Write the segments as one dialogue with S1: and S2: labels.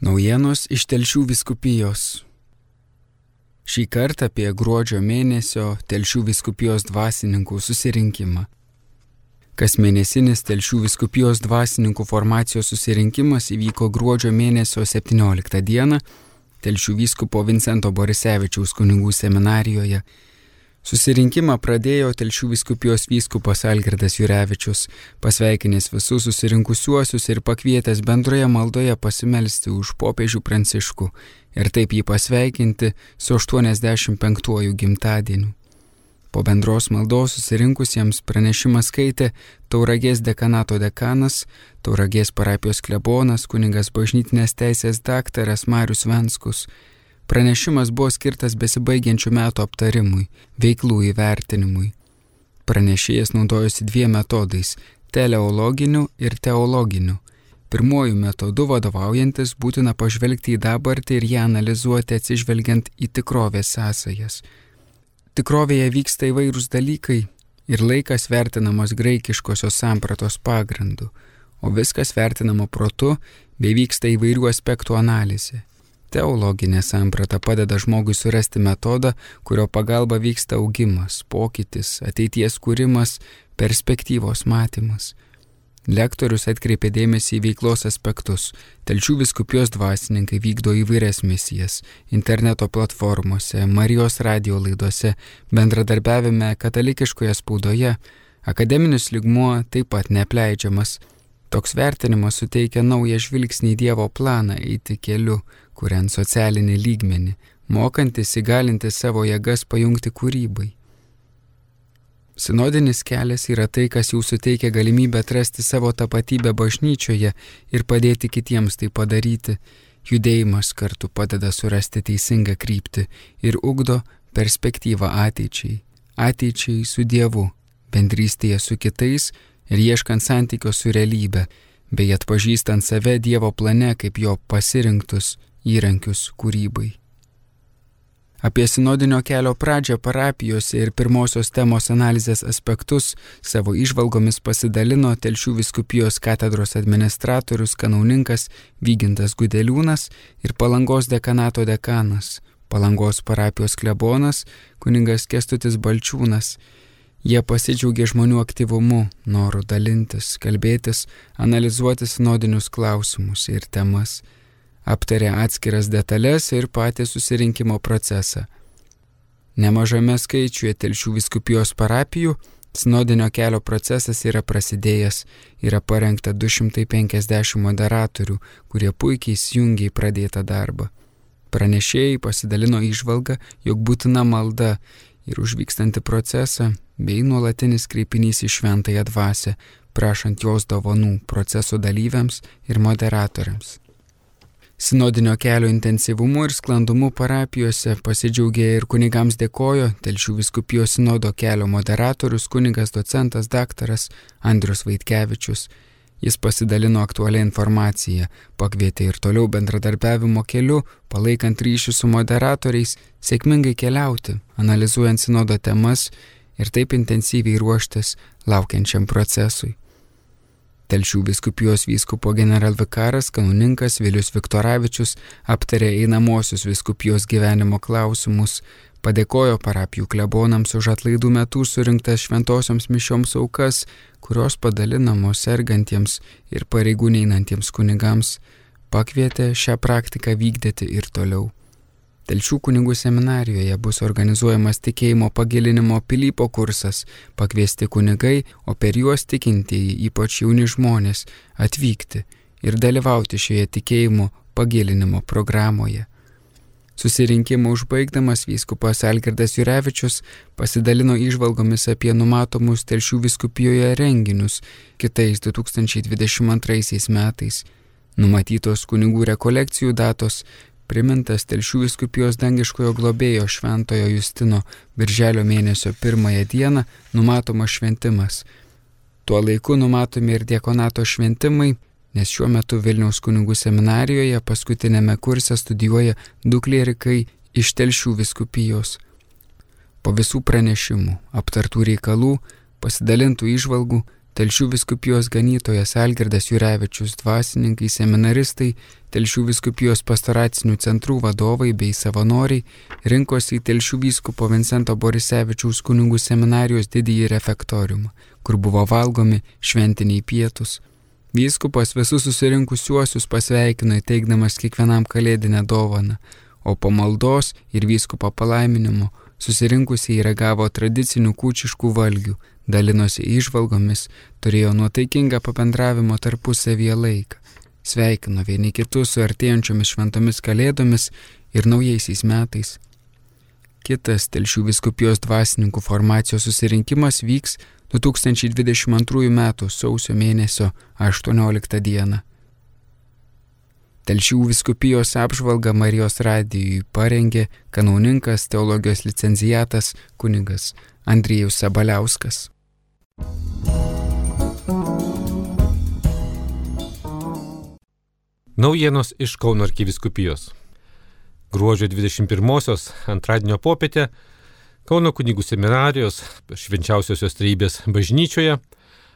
S1: Naujienos iš Telšių viskupijos. Šį kartą apie gruodžio mėnesio Telšių viskupijos dvasininkų susirinkimą. Kas mėnesinis Telšių viskupijos dvasininkų formacijos susirinkimas įvyko gruodžio mėnesio 17 dieną Telšių vyskupo Vincento Borisevičiaus kunigų seminarijoje Susirinkimą pradėjo Telšių viskupijos vyskupas Algirdas Jurevičius, pasveikinęs visus susirinkusiuosius ir pakvietęs bendroje maldoje pasimelsti už popiežių pranciškų ir taip jį pasveikinti su 85-ųjų gimtadieniu. Po bendros maldos susirinkusiems pranešimą skaitė Tauragės dekanato dekanas, Tauragės parapijos klebonas, kuningas bažnytinės teisės daktaras Marius Venskus Pranešimas buvo skirtas besibaigiančių metų aptarimui, veiklų įvertinimui. Pranešėjas naudojosi dviem metodais - teleologiniu ir teologiniu. Pirmuoju metodu vadovaujantis būtina pažvelgti į dabartį ir ją analizuoti atsižvelgiant į tikrovės sąsajas. Tikrovėje vyksta įvairūs dalykai ir laikas vertinamas graikiškosios sampratos pagrindu, o viskas vertinama protu bei vyksta įvairių aspektų analizė. Teologinė samprata padeda žmogui surasti metodą, kurio pagalba vyksta augimas, pokytis, ateities kūrimas, perspektyvos matymas. Lektorius atkreipė dėmesį į veiklos aspektus. Telčių viskupijos dvasininkai vykdo įvairias misijas - interneto platformose, Marijos radio laidose, bendradarbiavime katalikiškoje spaudoje. Akademinis ligmuo taip pat nepleidžiamas. Toks vertinimas suteikia naują žvilgsnį į Dievo planą eiti keliu, kuriant socialinį lygmenį, mokantis įgalinti savo jėgas pajungti kūrybai. Sinodinis kelias yra tai, kas jau suteikia galimybę atrasti savo tapatybę bažnyčioje ir padėti kitiems tai padaryti. Judėjimas kartu padeda surasti teisingą kryptį ir ugdo perspektyvą ateičiai. Ateičiai su Dievu, bendrystėje su kitais ir ieškant santykio su realybė, bei atpažįstant save Dievo plane kaip jo pasirinktus įrankius kūrybai. Apie sinodinio kelio pradžią parapijose ir pirmosios temos analizės aspektus savo išvalgomis pasidalino Telšių viskupijos katedros administratorius kanauninkas Vygintas Gudeliūnas ir Palangos dekanato dekanas, Palangos parapijos klebonas kuningas Kestutis Balčiūnas. Jie pasidžiaugė žmonių aktyvumu, noru dalintis, kalbėtis, analizuoti sinodinius klausimus ir temas aptarė atskiras detalės ir patį susirinkimo procesą. Nemažame skaičiuje telšių viskupijos parapijų sinodinio kelio procesas yra prasidėjęs, yra parengta 250 moderatorių, kurie puikiai įsijungia į pradėtą darbą. Pranešėjai pasidalino išvalgą, jog būtina malda ir užvykstanti procesą bei nuolatinis kreipinys į šventąją dvasę, prašant jos dovanų proceso dalyviams ir moderatoriams. Sinodinio kelio intensyvumu ir sklandumu parapijose pasidžiaugė ir kunigams dėkojo Telšių viskupijos sinodo kelio moderatorius kunigas docentas daktaras Andrius Vaitkevičius. Jis pasidalino aktualią informaciją, pakvietė ir toliau bendradarbiavimo keliu, palaikant ryšių su moderatoriais, sėkmingai keliauti, analizuojant sinodo temas ir taip intensyviai ruoštis laukiančiam procesui. Telšių viskupijos vyskupo generalvikaras kanauninkas Vilius Viktoravičius aptarė einamosius viskupijos gyvenimo klausimus, padėkojo parapijų klebonams už atlaidų metų surinktas šventosioms mišioms aukas, kurios padalinamos sergantiems ir pareigų neinantiems kunigams, pakvietė šią praktiką vykdyti ir toliau. Telšių kunigų seminarijoje bus organizuojamas tikėjimo pagilinimo Pilypo kursas, pakviesti kunigai, o per juos tikintieji, ypač jauni žmonės, atvykti ir dalyvauti šioje tikėjimo pagilinimo programoje. Susirinkimą užbaigdamas vyskupas Algirdas Jurevičius pasidalino išvalgomis apie numatomus Telšių viskupijoje renginius kitais 2022 metais. Numatytos kunigų rekolekcijų datos primintas Telšių viskupijos dangiškojo globėjo Šventojo Justino birželio mėnesio pirmąją dieną numatomas šventimas. Tuo laiku numatomi ir diekonato šventimai, nes šiuo metu Vilniaus kunigų seminarijoje paskutinėme kurse studijuoja du klierikai iš Telšių viskupijos. Po visų pranešimų, aptartų reikalų, pasidalintų išvalgų, Telšių viskupijos ganytojas Algirdas Jurevičius, dvasininkai, seminaristai, Telšių viskupijos pastoracinių centrų vadovai bei savanoriai rinkosi į Telšių vyskupo Vincento Borisevičiaus kunigų seminarijos didįjį refektoriumą, kur buvo valgomi šventiniai pietus. Vyskupas visus susirinkusiuosius pasveikino įteikdamas kiekvienam kalėdinę dovaną, o po maldos ir vyskupo palaiminimo susirinkusiai reagavo tradicinių kūčiškų valgių, dalinosi išvalgomis, turėjo nuotaikingą papendravimo tarpusavyje laiką, sveikino vieni kitus su artėjančiomis šventomis kalėdomis ir naujaisiais metais. Kitas Telšių viskupijos dvasininkų formacijos susirinkimas vyks 2022 m. sausio mėnesio 18 d. Telšių viskupijos apžvalgą Marijos radijui parengė kanauninkas teologijos licencijatas kunigas Andrijus Sabaliauskas.
S2: Naujienos iš Kauno arkiviskupijos. Gruodžio 21-osios antradienio popietę Kauno kunigų seminarijos švenčiausiosios trybės bažnyčioje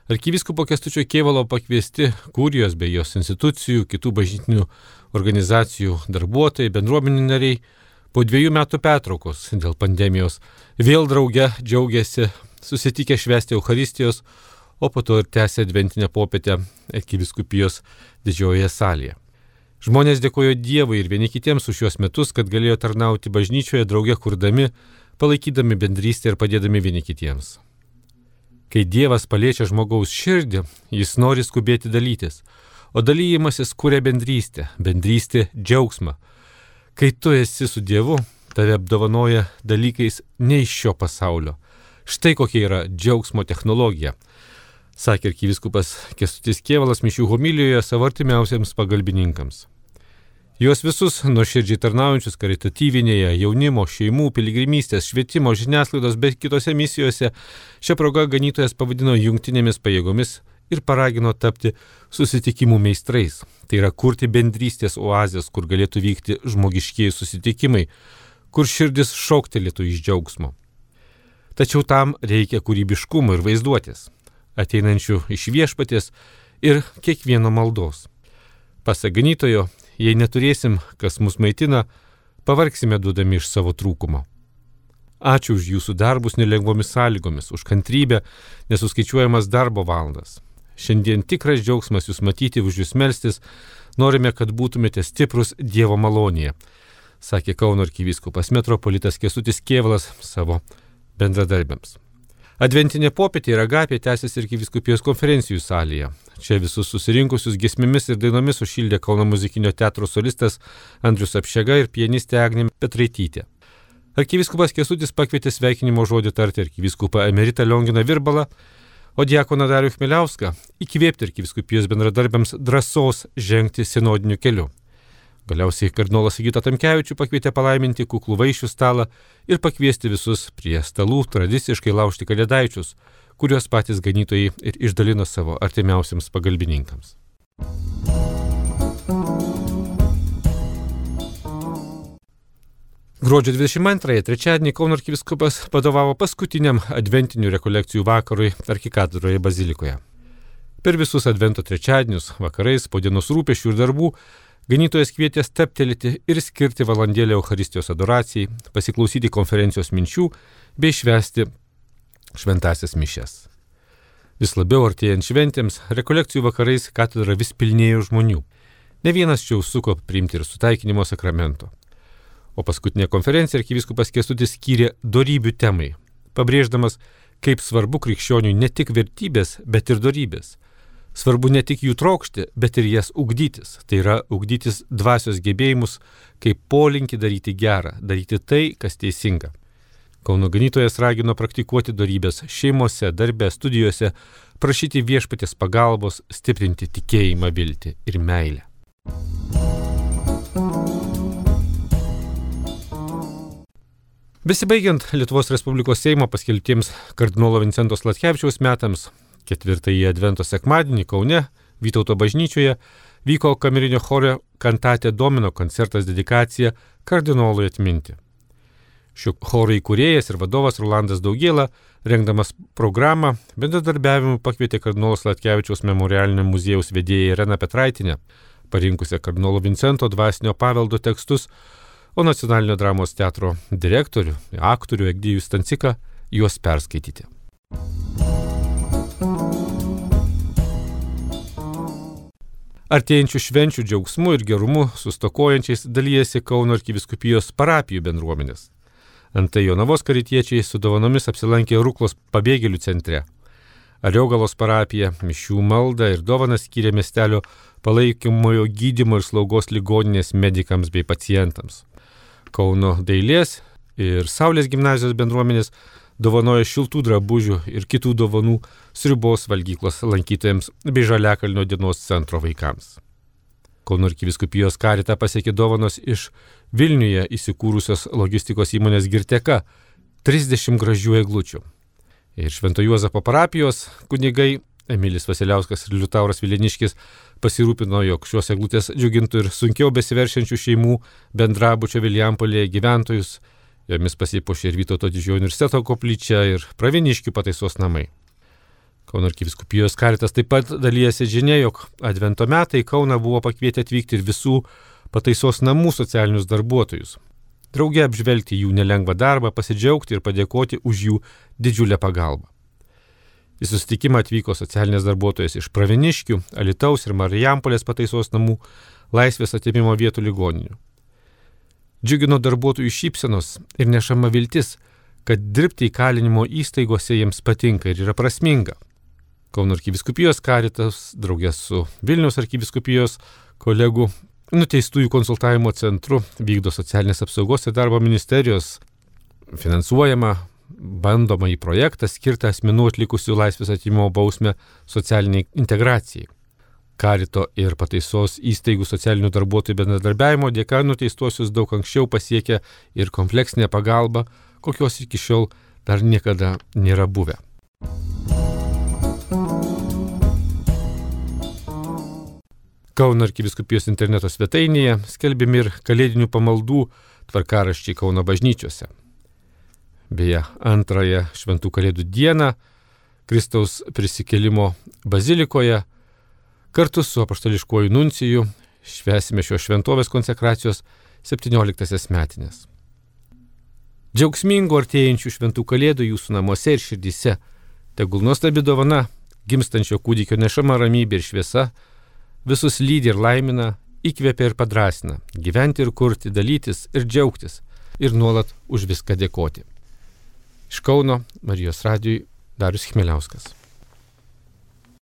S2: arkiviskupo Kestučio Kievalo pakviesti kurijos bei jos institucijų, kitų bažnytinių organizacijų darbuotojai, bendruomenių nariai po dviejų metų pertraukos dėl pandemijos vėl drauge džiaugiasi susitikę švęsti Euharistijos, o po to ir tęsė adventinę popietę Ekiviskupijos didžiojoje salėje. Žmonės dėkojo Dievui ir vieni kitiems už šios metus, kad galėjo tarnauti bažnyčioje drauge kurdami, palaikydami bendrystę ir padėdami vieni kitiems. Kai Dievas paliečia žmogaus širdį, jis nori skubėti dalytis, o dalyjimasis kuria bendrystę, bendrystė džiaugsmą. Kai tu esi su Dievu, tave apdovanoja dalykais ne iš šio pasaulio, Štai kokia yra džiaugsmo technologija, sakė arkiviskupas Kestutis Kievalas mišių homilijoje savo artimiausiems pagalbininkams. Juos visus nuoširdžiai tarnaujančius karitatyvinėje, jaunimo, šeimų, piligrimystės, švietimo, žiniasklaidos bei kitose misijose šią progą ganytojas pavadino jungtinėmis pajėgomis ir paragino tapti susitikimų meistrais. Tai yra kurti bendrystės oazės, kur galėtų vykti žmogiškieji susitikimai, kur širdis šoktelėtų iš džiaugsmo. Tačiau tam reikia kūrybiškumo ir vaizduotės, ateinančių iš viešpatės ir kiekvieno maldos. Pasaganytojo, jei neturėsim, kas mus maitina, pavargsime duodami iš savo trūkumo. Ačiū už jūsų darbus nelengvomis sąlygomis, už kantrybę, nesuskaičiuojamas darbo valandas. Šiandien tikras džiaugsmas jūs matyti, už jūs melstis, norime, kad būtumėte stiprus Dievo malonėje, sakė Kauno arkivyskupas metropolitas Kesutis Kievalas savo bendradarbiams. Adventinė popietė ir agapė tęsiasi ir kiviskupijos konferencijų salėje. Čia visus susirinkusius gesmėmis ir dainomis užšildė Kauno muzikinio teatro solistas Andrius Apšega ir pianistė Agnė Petraitytė. Arkiviskupas Kesutis pakvietė sveikinimo žodį tarti arkiviskupą emeritą Lionginą Virbalą, o diakoną Darių Chmeliauską įkvėpti arkiviskupijos bendradarbiams drąsos žengti sinodiniu keliu. Galiausiai kardinolas Sigita Tamkevičių pakvietė palaiminti kuklų vaišių stalą ir pakviesti visus prie stalų tradiciškai laužti kalėdaičius, kuriuos patys ganytojai ir išdalino savo artimiausiams pagalbininkams. Gruodžio 22-ąją trečiadienį Kauno arkiviskupas vadovavo paskutiniam adventinių rekolekcijų vakarui arkikatedroje bazilikoje. Per visus advento trečiadienius vakarais po dienos rūpešių ir darbų Ganytojas kvietė steptelėti ir skirti valandėlę Euharistijos adoracijai, pasiklausyti konferencijos minčių bei švesti šventasias mišes. Vis labiau artėjant šventėms, rekolekcijų vakarais katedra vis pilnėjo žmonių. Ne vienas čia užsuko priimti ir sutaikinimo sakramento. O paskutinė konferencija arkiviskupas Kestutis skyrė darybių temai, pabrėždamas, kaip svarbu krikščioniui ne tik vertybės, bet ir darybės Svarbu ne tik jų trokšti, bet ir jas ugdytis. Tai yra ugdytis dvasios gebėjimus, kaip polinkį daryti gerą, daryti tai, kas teisinga. Kauno ganytojas ragino praktikuoti darybės šeimose, darbe, studijose, prašyti viešpatės pagalbos, stiprinti tikėjimą, viltį ir meilę. Besibaigiant Lietuvos Respublikos Seimo paskelbtiems kardinolo Vincento Slatkevičiaus metams, Ketvirtąjį Advento sekmadienį Kaune, Vytauto bažnyčioje, vyko kamerinio chorio kantatė Domino koncertas dedikacija kardinolui atminti. Šio choro įkūrėjas ir vadovas Rolandas Daugėla Rengdamas programą, bendradarbiavimu pakvietė kardinolas Latkevičiaus memorialinio muziejaus vedėją Irena Petraitinę, parinkusią kardinolo Vincento dvasinio paveldo tekstus, o nacionalinio dramos teatro direktorių, aktorių Egdijų Stanciką juos perskaityti. Artėjančių švenčių džiaugsmu ir gerumu sustokojančiais dalyjasi Kauno arkiviskupijos parapijų bendruomenės. Antai Jonavos karitiečiai su dovanomis apsilankė Ruklos pabėgėlių centre. Ariogalos parapija mišių maldą ir dovanas skyrė miestelio palaikymojo gydimo ir slaugos ligoninės medikams bei pacientams. Kauno dailės ir Saulės gimnazijos bendruomenės dovanoja šiltų drabužių ir kitų dovanų sriubos valgyklos lankytojams bei Žaliakalnio dienos centro vaikams. Kauno arkiviskupijos karita pasiekė dovanos iš Vilniuje įsikūrusios logistikos įmonės Girteka 30 gražių eglučių. Ir Švento Juozapo parapijos kunigai Emilis Vasiliauskas ir Liutauras Vileniškis pasirūpino, jog šios eglutės džiugintų ir sunkiau besiveršiančių šeimų bendrabučio Viljampolėje gyventojus Jomis pasipuošė ir Vytauto didžiojo universiteto koplyčia ir praviniškių pataisos namai. Kauno arkiviskupijos karitas taip pat dalyjasi žinia, jog advento metai Kauna buvo pakvietę atvykti ir visų pataisos namų socialinius darbuotojus. Drauge apžvelgti jų nelengvą darbą, pasidžiaugti ir padėkoti už jų didžiulę pagalbą. Į susitikimą atvyko socialinės darbuotojas iš Praviniškių, Alitaus ir Marijampolės pataisos namų, laisvės atimimo vietų ligoninių. Džiugino darbuotojų šypsenos ir nešama viltis, kad dirbti įkalinimo įstaigose jiems patinka ir yra prasminga. Kauno arkiviskupijos karitas, draugės su Vilniaus arkiviskupijos kolegų nuteistųjų konsultavimo centru vykdo socialinės apsaugos ir darbo ministerijos finansuojama bandomą į projektą skirtą asmenų atlikusių laisvės atimimo bausmę socialiniai integracijai. Karito ir pataisos įstaigų socialinių darbuotojų bendradarbiavimo dėka nuteistuosius daug anksčiau pasiekia ir kompleksinė pagalba, kokios iki šiol dar niekada nėra buvę. Kauno arkiviskupijos interneto svetainėje skelbiami ir kalėdinių pamaldų tvarkaraščiai Kauno bažnyčiose. Beje, antrąją šventų kalėdų dieną Kristaus prisikelimo bazilikoje Kartu su apaštališkuoju nuncijų švesime šios šventovės konsekracijos 17-asias metinės. Džiaugsmingų artėjančių šventų kalėdų jūsų namuose ir širdyse, tegul nuostabi dovana, gimstančio kūdikio nešama ramybė ir šviesa, visus lydi ir laimina, įkvėpia ir padrasina, gyventi ir kurti, dalytis ir džiaugtis ir nuolat už viską dėkoti. Iš Kauno Marijos radijui Darius Chmeliauskas.